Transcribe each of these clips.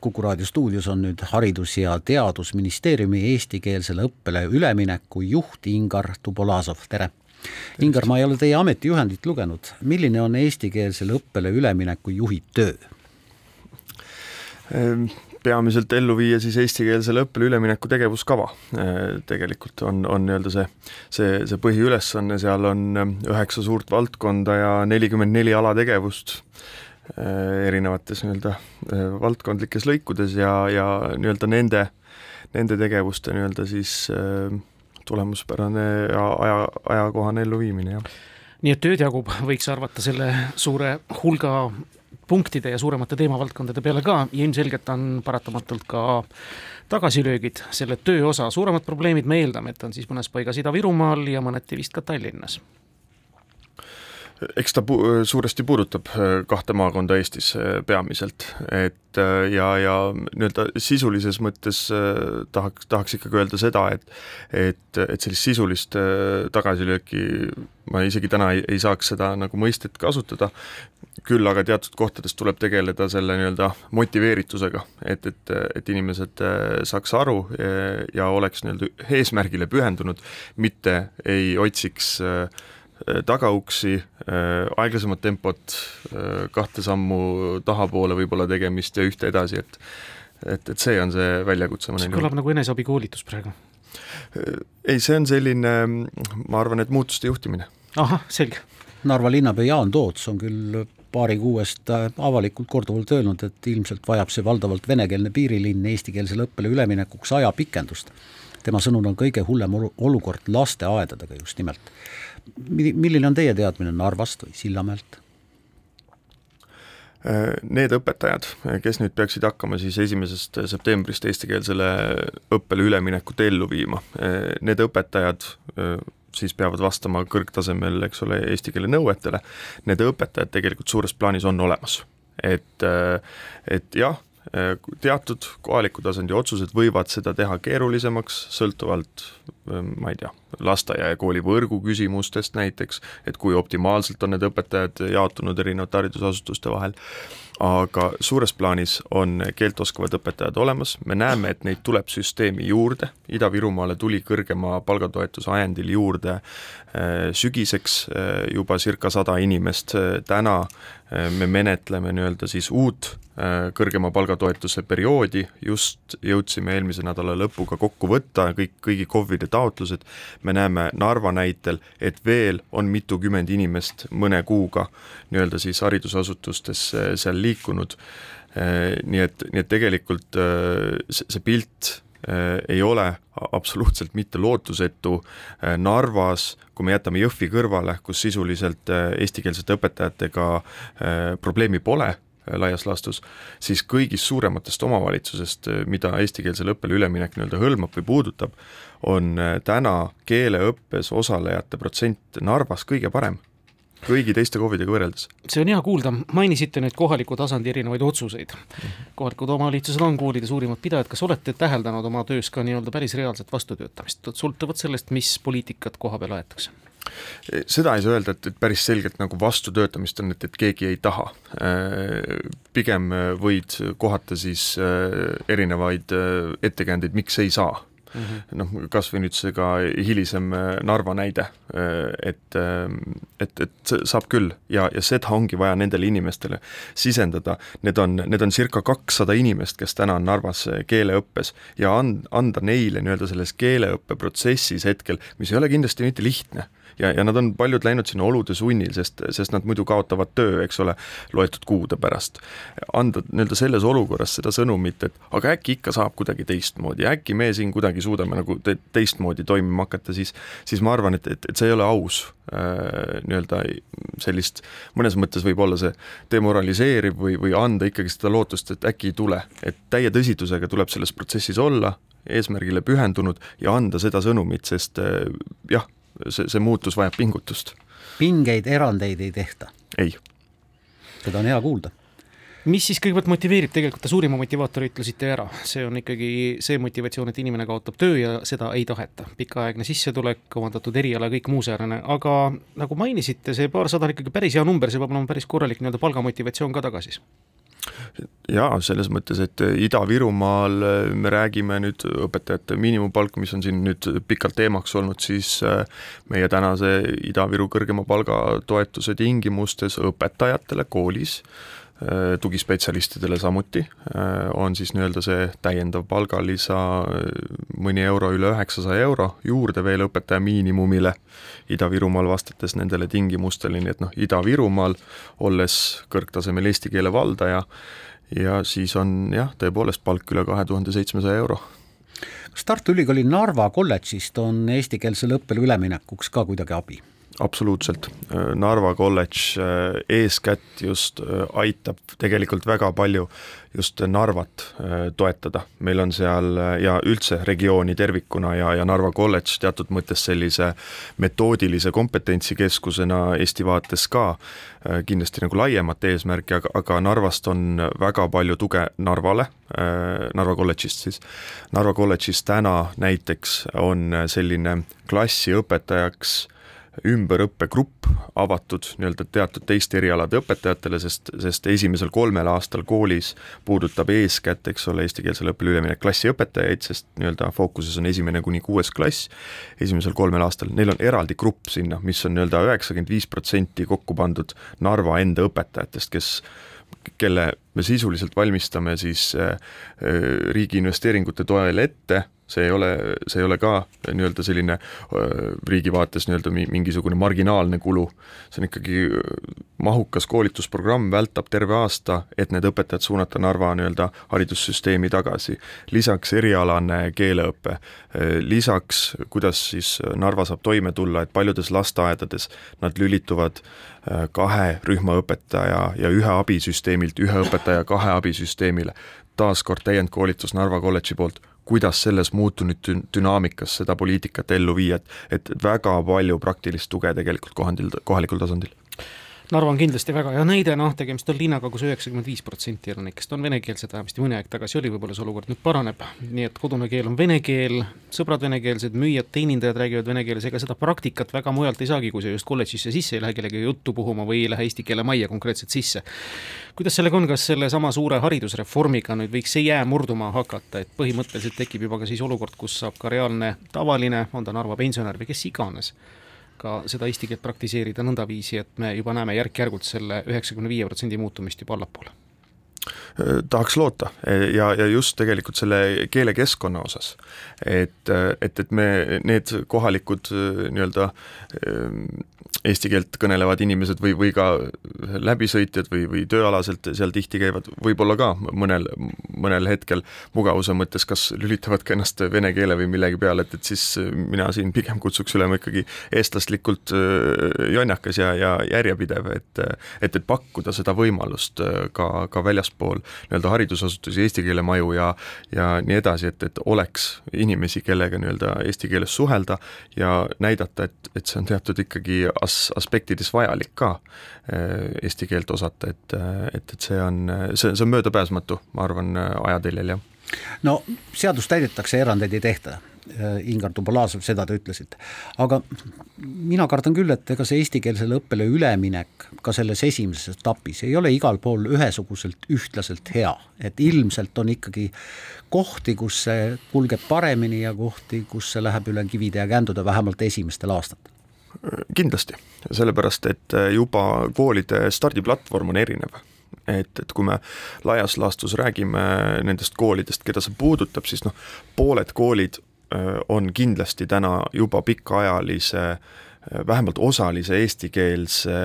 Kuku raadio stuudios on nüüd Haridus- ja Teadusministeeriumi eestikeelsele õppele ülemineku juht Ingar Tubolazov, tere! Ingar, ma ei ole teie ametijuhendit lugenud, milline on eestikeelsele õppele ülemineku juhi töö? Ehm, peamiselt ellu viia siis eestikeelsele õppele ülemineku tegevuskava. Ehm, tegelikult on, on nii-öelda see, see, see põhiülesanne, seal on ehm, üheksa suurt valdkonda ja nelikümmend neli alategevust erinevates nii-öelda valdkondlikes lõikudes ja, ja nii-öelda nende, nende tegevuste nii-öelda siis tulemuspärane ja aja, ajakohane elluviimine, jah. nii et tööd jagub, võiks arvata, selle suure hulga punktide ja suuremate teemavaldkondade peale ka. Ja ilmselgelt on paratamatult ka tagasilöögid selle töö osa, suuremad probleemid me eeldame, et on siis mõnes paigas Ida-Virumaal ja mõneti vist ka Tallinnas eks ta pu-, suuresti puudutab äh, kahte maakonda Eestis äh, peamiselt, et äh, ja, ja nii-öelda sisulises mõttes tahaks, tahaks ikkagi öelda seda, et et, et sellist sisulist tagasilööki ma isegi täna ei, ei saaks seda nagu mõistet kasutada, küll aga teatud kohtades tuleb tegeleda selle nii-öelda motiveeritusega, et, et, et inimesed saaks aru ja, ja oleks nii-öelda eesmärgile pühendunud, mitte ei otsiks äh, tagauksi, äh, aeglasemat tempot, äh, kahte sammu tahapoole võib-olla tegemist ja ühte edasi, et et, et see on see väljakutse. see kõlab nagu eneseabikoolitus praegu. ei, see on selline, ma arvan, et muutuste juhtimine. ahah, selge. Narva linnapea Jaan Toots on küll paari kuu eest avalikult korduvalt öelnud, et ilmselt vajab see valdavalt venekeelne piirilinn eestikeelsele õppele üleminekuks ajapikendust. tema sõnul on kõige hullem olukord lasteaedadega just nimelt milline on teie teadmine Narvast või Sillamäelt? Need õpetajad, kes nüüd peaksid hakkama siis esimesest septembrist eestikeelsele õppele üleminekut ellu viima, need õpetajad siis peavad vastama kõrgtasemel, eks ole, eesti keele nõuetele, need õpetajad tegelikult suures plaanis on olemas. et, et jah, Äh, teatud kohaliku tasandi otsused võivad seda teha keerulisemaks, sõltuvalt ähm, ma ei tea, lasteaia ja kooli võrgu küsimustest näiteks, et kui optimaalselt on need õpetajad jaotunud erinevate haridusasutuste vahel, aga suures plaanis on keelt oskavad õpetajad olemas, me näeme, et neid tuleb süsteemi juurde, Ida-Virumaale tuli kõrgema palgatoetuse ajendil juurde äh, sügiseks äh, juba circa sada inimest, täna me menetleme nii-öelda siis uut Äh, kõrgema palgatoetuse perioodi, just jõudsime eelmise nädala lõpuga kokku võtta kõik, kõigi KOV-ide taotlused, me näeme Narva näitel, et veel on mitukümmend inimest mõne kuuga nii-öelda siis haridusasutustes seal liikunud, äh, nii et, nii et tegelikult äh, see, pilt ei ole absoluutselt mitte lootusetu. Narvas, kui me jätame Jõhvi kõrvale, kus sisuliselt eestikeelsete õpetajatega probleemi pole laias laastus, siis kõigist suurematest omavalitsusest, mida eestikeelsele õppele üleminek nii-öelda hõlmab või puudutab, on äh, täna keeleõppes osalejate protsent Narvas kõige parem kõigi teiste KOV-idega võrreldes. see on hea kuulda, mainisite nüüd kohaliku tasandi erinevaid otsuseid. kohalikud omavalitsused on koolide suurimad pidajad, kas olete täheldanud oma töös ka nii-öelda päris reaalset vastutöötamist, sõltuvalt sellest, mis poliitikat koha peal aetakse? seda ei saa öelda, et, et päris selgelt nagu vastutöötamist on, et, et keegi ei taha. pigem võid kohata siis erinevaid ettekäändeid, miks ei saa Mm -hmm. noh, kas või nüüd see ka hilisem äh, Narva näide, et, et, et saab küll ja, ja seda ongi vaja nendele inimestele sisendada, need on, need on circa kakssada inimest, kes täna on Narvas keeleõppes ja and-, anda neile nii-öelda selles keeleõppeprotsessis hetkel, mis ei ole kindlasti mitte lihtne ja, ja nad on paljud läinud sinna olude sunnil, sest, sest nad muidu kaotavad töö, eks ole, loetud kuude pärast. anda nii-öelda selles olukorras seda sõnumit, et aga äkki ikka saab kuidagi teistmoodi, äkki me siin kuidagi suudame nagu te teistmoodi toimima hakata, siis, siis ma arvan, et, et, et see ei ole aus äh, nii-öelda sellist, mõnes mõttes võib olla see demoraliseeriv või, või anda ikkagi seda lootust, et äkki ei tule, et täie tõsidusega tuleb selles protsessis olla, eesmärgile pühendunud ja anda seda sõnumit, sest äh, jah, see, see muutus vajab pingutust. pingeid, erandeid ei tehta? ei. seda on hea kuulda mis siis kõigepealt motiveerib, tegelikult te suurima motivaatori ütlesite ära, see on ikkagi see motivatsioon, et inimene kaotab töö ja seda ei taheta. pikaaegne sissetulek, omandatud eriala, kõik muu säärane, aga nagu mainisite, see paarsada on ikkagi päris hea number, see peab olema päris korralik nii-öelda palgamotivatsioon ka tagasi jaa, selles mõttes, et Ida-Virumaal me räägime nüüd õpetajate miinimumpalk, mis on siin nüüd pikalt teemaks olnud, siis äh, meie tänase Ida-Viru kõrgema palgatoetuse tingimustes õpetajatele koolis äh, tugispetsialistidele samuti, äh, on siis nii-öelda see täiendav palgalisa mõni euro üle üheksasaja euro juurde veel õpetaja miinimumile Ida-Virumaal vastates nendele tingimustele, nii et noh, Ida-Virumaal olles kõrgtasemel eesti keele valdaja, ja siis on jah, tõepoolest palk üle kahe tuhande seitsmesaja euro. kas Tartu Ülikooli Narva kolledžist on eestikeelsele õppele üleminekuks ka kuidagi abi? Absoluutselt, Narva kolledž äh, eeskätt just äh, aitab tegelikult väga palju just Narvat äh, toetada, meil on seal ja üldse regiooni tervikuna ja, ja Narva kolledž teatud mõttes sellise metoodilise kompetentsikeskusena Eesti vaates ka kindlasti nagu laiemat eesmärki, aga, aga Narvast on väga palju tuge Narvale, Narva kolledžist siis. Narva kolledžis täna näiteks on selline klassiõpetajaks ümberõppegrupp avatud nii-öelda teatud teiste erialade õpetajatele, sest, sest esimesel kolmel aastal koolis puudutab eeskätt, eks ole, eestikeelsele õppele üleminek klassiõpetajaid, sest nii-öelda fookuses on esimene kuni kuues klass, esimesel kolmel aastal, neil on eraldi grupp sinna, mis on nii-öelda üheksakümmend viis protsenti kokku pandud Narva enda õpetajatest, kes kelle me sisuliselt valmistame siis äh, äh, riigi investeeringute toel ette see ei ole, see ei ole ka nii-öelda selline riigi vaates nii-öelda mingisugune marginaalne kulu, see on ikkagi mahukas koolitusprogramm, vältab terve aasta, et need õpetajad suunata Narva nii-öelda haridussüsteemi tagasi. lisaks erialane keeleõpe, lisaks kuidas siis Narva saab toime tulla, et paljudes lasteaedades nad lülituvad kahe rühmaõpetaja ja ühe abisüsteemilt ühe õpetaja kahe abisüsteemile. taaskord täiendkoolitus Narva kolledži poolt kuidas selles muutunud dünaamikas seda poliitikat ellu viia, et, et väga palju praktilist tuge tegelikult kohandil, kohalikul tasandil Narva on kindlasti väga hea näide, noh, tegemist on linnaga kus, kus üheksakümmend viis protsenti elanikest on venekeelsed, vähemasti mõni aeg tagasi oli, võib-olla see olukord nüüd paraneb. nii et kodune keel on vene keel, sõbrad venekeelsed, müüjad, teenindajad räägivad vene keeles, ega seda praktikat väga mujalt ei saagi, kui sa just kolledžisse sisse ei lähe kellegagi juttu puhuma või ei lähe eesti keele majja konkreetselt sisse. kuidas sellega on, kas sellesama suure haridusreformiga nüüd võiks see jää murduma hakata, et põhimõtteliselt tekib juba ka siis olukord, kus saab ka reaalne tavaline, on ta Narva pensionär või kes iganes ka seda eesti keelt praktiseerida nõndaviisi, et me juba näeme järk-järgult selle üheksakümne viie protsendi muutumist juba allapoole tahaks loota. Ja, ja just tegelikult selle keelekeskkonna osas, et, et, et me, need kohalikud nii-öelda eesti keelt kõnelevad inimesed või, või ka läbisõitjad või, või tööalaselt seal tihti käivad, võib-olla ka mõnel, mõnel hetkel mugavuse mõttes kas lülitavad ka ennast vene keele või millegi peale, et, et siis mina siin pigem kutsuks olema ikkagi eestlaslikult äh, jonnakas ja, ja järjepidev, et et, et pakkuda seda võimalust äh, ka, ka väljaspool nii-öelda haridusasutusi, eesti keele maju ja ja nii edasi, et, et oleks inimesi, kellega nii-öelda eesti keeles suhelda ja näidata, et, et see on teatud ikkagi as-, aspektides vajalik ka eh, eesti keelt osata, et, et, et see on, see, see on möödapääsmatu, ma arvan, ajateljel, jah. no seadust täidetakse, erandeid ei tehta Ingar Dubulazov, seda te ütlesite. aga mina kardan küll, et ega see eestikeelsele õppele üleminek ka selles esimeses etapis ei ole igal pool ühesuguselt ühtlaselt hea, et ilmselt on ikkagi kohti, kus see kulgeb paremini ja kohti, kus see läheb üle kivide ja kändude, vähemalt esimestel aastatel. Kindlasti, sellepärast et äh, juba koolide stardiplatvorm on erinev. Et, et kui me laias laastus räägime nendest koolidest, keda see puudutab, siis noh, pooled koolid äh, on kindlasti täna juba pikaajalise äh, vähemalt osalise eestikeelse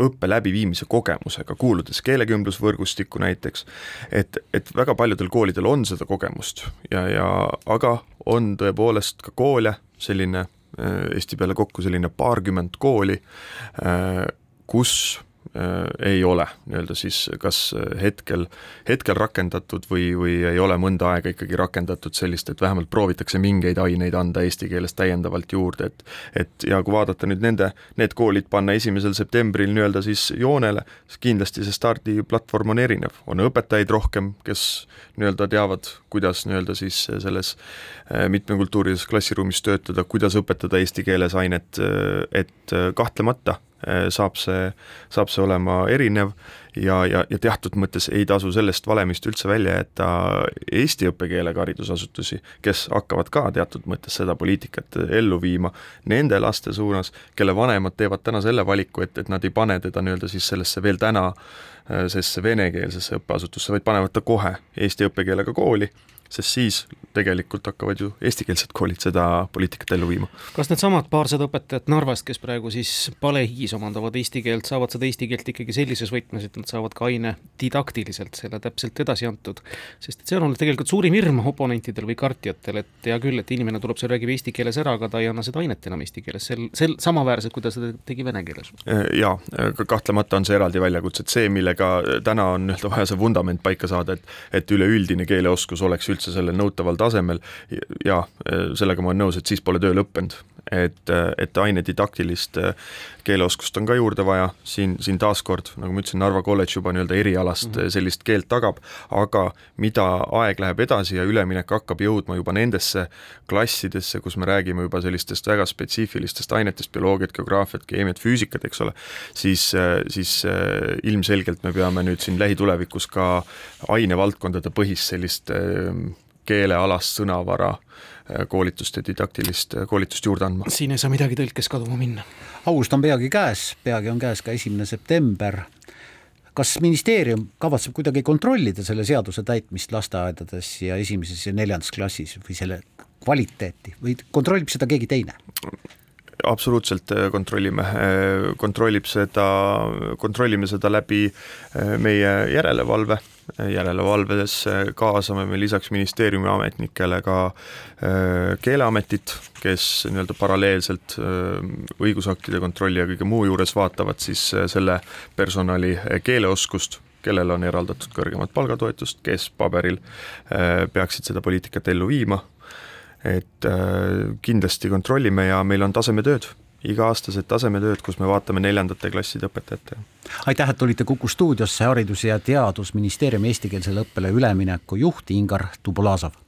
õppe läbiviimise kogemusega, kuuludes keelekümblusvõrgustikku näiteks, et, et väga paljudel koolidel on seda kogemust ja, ja aga on tõepoolest ka koole, selline Äh, Eesti peale kokku selline paarkümmend kooli, äh, kus Äh, ei ole nii-öelda siis kas hetkel, hetkel rakendatud või, või ei ole mõnda aega ikkagi rakendatud sellist, et vähemalt proovitakse mingeid aineid anda eesti keeles täiendavalt juurde, et et ja kui vaadata nüüd nende, need koolid panna esimesel septembril nii-öelda siis joonele, siis kindlasti see stardiplatvorm on erinev, on õpetajaid rohkem, kes nii-öelda teavad, kuidas nii-öelda siis selles äh, mitmekultuurilises klassiruumis töötada, kuidas õpetada eesti keeles ainet, äh, et kahtlemata saab see, saab see olema erinev ja, ja, ja teatud mõttes ei tasu sellest valemist üldse välja jätta eesti õppekeelega haridusasutusi, kes hakkavad ka teatud mõttes seda poliitikat ellu viima nende laste suunas, kelle vanemad teevad täna selle valiku, et, et nad ei pane teda nii-öelda siis sellesse veel täna sellesse venekeelsesse õppeasutusse, vaid panevad ta kohe eesti õppekeelega kooli sest siis tegelikult hakkavad ju eestikeelsed koolid seda poliitikat ellu viima. kas needsamad paarsada õpetajat Narvast, kes praegu siis palehigis omandavad eesti keelt, saavad seda eesti keelt ikkagi sellises võtmes, et nad saavad ka aine didaktiliselt selle täpselt edasi antud? sest et see on olnud tegelikult suurim hirm oponentidel või kartjatel, et hea küll, et inimene tuleb seal, räägib eesti keeles ära, aga ta ei anna seda ainet enam eesti keeles, sel, sel samaväärselt, kui ta seda tegi vene keeles. jaa, kahtlemata on see eraldi väljakutse, et see, millega täna on nii-öelda vaja see vundament paika saada, et et üleüldine keeleoskus oleks üldse sellel nõutaval tasemel ja sellega ma olen nõus, et siis pole töö lõppenud. et, et aine didaktilist keeleoskust on ka juurde vaja, siin, siin taaskord, nagu ma ütlesin, Narva kolledž juba nii-öelda erialast mm -hmm. sellist keelt tagab, aga mida aeg läheb edasi ja üleminek hakkab jõudma juba nendesse klassidesse, kus me räägime juba sellistest väga spetsiifilistest ainetest, bioloogiat, geograafiat, keemiat, füüsikat, eks ole, siis, siis ilmselgelt me peame nüüd siin lähitulevikus ka ainevaldkondade põhist sellist keelealast sõnavara äh, koolitust ja didaktilist äh, koolitust juurde andma. siin ei saa midagi tõlkes kaduma minna. august on peagi käes, peagi on käes ka esimene september. kas ministeerium kavatseb kuidagi kontrollida selle seaduse täitmist lasteaedades ja esimeses ja neljandas klassis või selle kvaliteeti või kontrollib seda keegi teine? absoluutselt äh, kontrollime, kontrollib seda, kontrollime seda läbi meie järelevalve, järelevalvedes kaasame me lisaks ministeeriumi ametnikele ka Keeleametit, kes nii-öelda paralleelselt õigusaktide kontrolli ja kõige muu juures vaatavad siis selle personali keeleoskust, kellele on eraldatud kõrgemat palgatoetust, kes paberil peaksid seda poliitikat ellu viima. Et kindlasti kontrollime ja meil on tasemetööd, iga-aastased tasemetööd, kus me vaatame neljandate klasside õpetajate. aitäh, et tulite Kuku stuudiosse, Haridus- ja Teadusministeeriumi eestikeelsele õppele ülemineku juht Ingar Tubulazov